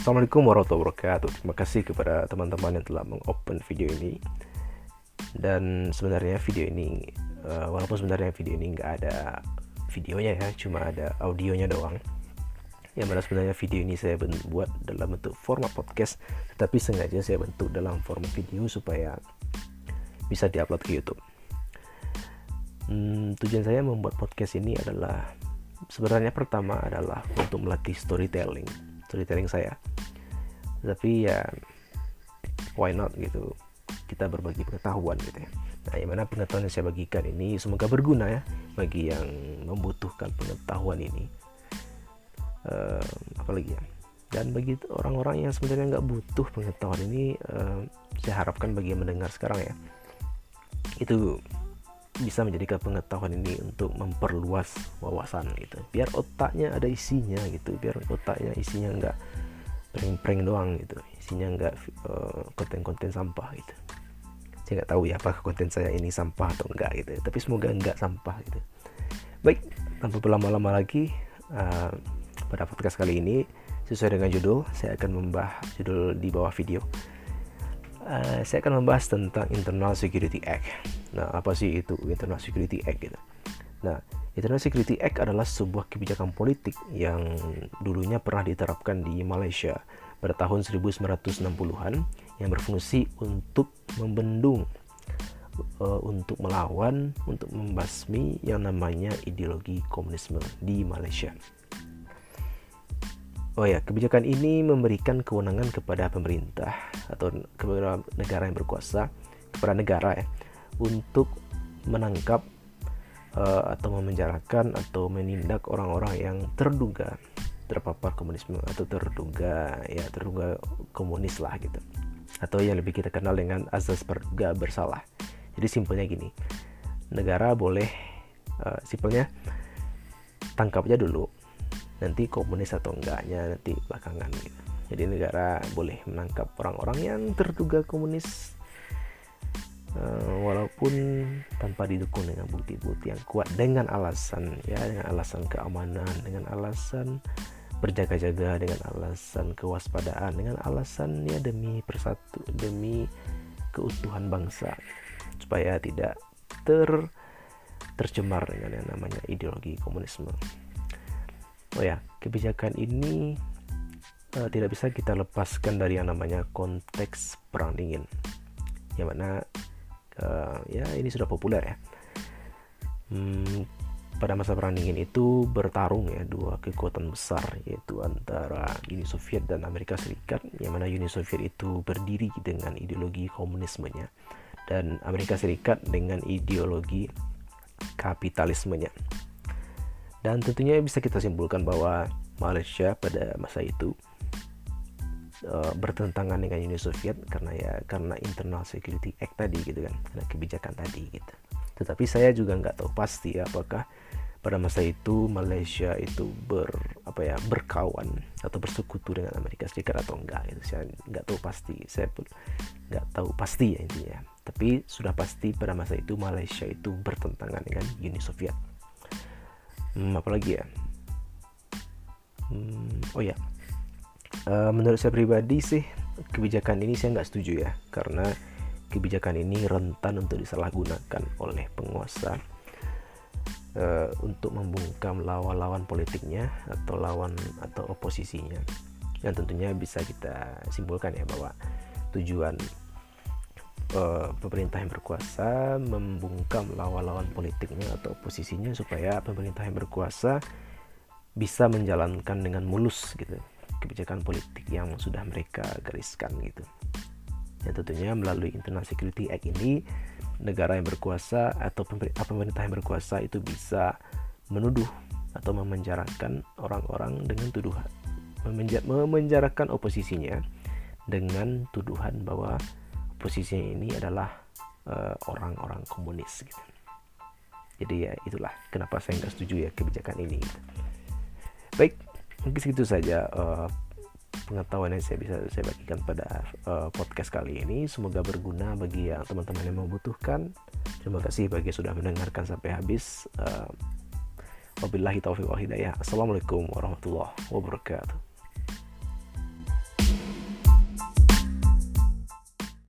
Assalamualaikum warahmatullahi wabarakatuh. Terima kasih kepada teman-teman yang telah mengopen video ini. Dan sebenarnya video ini, uh, walaupun sebenarnya video ini nggak ada videonya ya, cuma ada audionya doang. Yang mana sebenarnya video ini saya buat dalam bentuk format podcast, tetapi sengaja saya bentuk dalam format video supaya bisa diupload ke YouTube. Hmm, tujuan saya membuat podcast ini adalah sebenarnya pertama adalah untuk melatih storytelling storytelling saya. Tapi ya why not gitu? Kita berbagi pengetahuan gitu ya. Nah yang mana pengetahuan yang saya bagikan ini semoga berguna ya bagi yang membutuhkan pengetahuan ini. Uh, apalagi ya? Dan bagi orang-orang yang sebenarnya nggak butuh pengetahuan ini uh, saya harapkan bagi yang mendengar sekarang ya itu bisa menjadikan pengetahuan ini untuk memperluas wawasan gitu. Biar otaknya ada isinya gitu biar otaknya isinya nggak prank-prank doang gitu. Isinya nggak uh, konten-konten sampah gitu. Saya nggak tahu ya apakah konten saya ini sampah atau enggak gitu. Tapi semoga enggak sampah gitu. Baik tanpa berlama-lama lagi uh, pada podcast kali ini sesuai dengan judul saya akan membahas judul di bawah video uh, saya akan membahas tentang Internal Security Act. Nah, apa sih itu Internal Security Act gitu? Nah, Internal Security Act adalah sebuah kebijakan politik yang dulunya pernah diterapkan di Malaysia pada tahun 1960-an yang berfungsi untuk membendung uh, untuk melawan, untuk membasmi yang namanya ideologi komunisme di Malaysia. Oh ya, kebijakan ini memberikan kewenangan kepada pemerintah atau kepada negara yang berkuasa, kepada negara ya, untuk menangkap uh, atau memenjarakan atau menindak orang-orang yang terduga terpapar komunisme atau terduga ya terduga komunis lah gitu. Atau yang lebih kita kenal dengan azas praduga bersalah. Jadi simpelnya gini, negara boleh uh, simpelnya tangkap aja dulu nanti komunis atau enggaknya nanti belakangan gitu. Jadi negara boleh menangkap orang-orang yang terduga komunis uh, walaupun tanpa didukung dengan bukti-bukti yang kuat dengan alasan ya dengan alasan keamanan, dengan alasan berjaga-jaga, dengan alasan kewaspadaan, dengan alasan ya demi persatu demi keutuhan bangsa supaya tidak ter tercemar dengan yang namanya ideologi komunisme. Oh ya, kebijakan ini uh, tidak bisa kita lepaskan dari yang namanya konteks perang dingin. Yang mana uh, ya ini sudah populer ya. Hmm, pada masa perang dingin itu bertarung ya dua kekuatan besar yaitu antara Uni Soviet dan Amerika Serikat yang mana Uni Soviet itu berdiri dengan ideologi komunismenya dan Amerika Serikat dengan ideologi kapitalismenya dan tentunya bisa kita simpulkan bahwa Malaysia pada masa itu uh, bertentangan dengan Uni Soviet karena ya karena Internal Security Act tadi gitu kan, karena kebijakan tadi gitu. Tetapi saya juga nggak tahu pasti apakah pada masa itu Malaysia itu ber apa ya berkawan atau bersekutu dengan Amerika Serikat atau enggak gitu. Saya nggak tahu pasti saya pun nggak tahu pasti ya intinya. Tapi sudah pasti pada masa itu Malaysia itu bertentangan dengan Uni Soviet hmm, apalagi ya? Hmm, oh ya. Uh, menurut saya pribadi sih kebijakan ini saya nggak setuju ya karena kebijakan ini rentan untuk disalahgunakan oleh penguasa. Uh, untuk membungkam lawan-lawan politiknya atau lawan atau oposisinya. Dan tentunya bisa kita simpulkan ya bahwa tujuan uh, pemerintah yang berkuasa membungkam lawan-lawan politiknya atau posisinya supaya pemerintah yang berkuasa bisa menjalankan dengan mulus gitu kebijakan politik yang sudah mereka gariskan gitu. Ya tentunya melalui Internal Security Act ini negara yang berkuasa atau pemerintah yang berkuasa itu bisa menuduh atau memenjarakan orang-orang dengan tuduhan memenjarakan oposisinya dengan tuduhan bahwa posisinya ini adalah eh, orang-orang uh, komunis gitu. Jadi ya itulah kenapa saya nggak setuju ya kebijakan ini. Gitu. Baik, mungkin segitu saja uh, pengetahuan yang saya bisa saya bagikan pada uh, podcast kali ini. Semoga berguna bagi yang teman-teman yang membutuhkan. Terima kasih bagi yang sudah mendengarkan sampai habis. Uh, wabillahi taufiq wal hidayah. Assalamualaikum warahmatullahi wabarakatuh.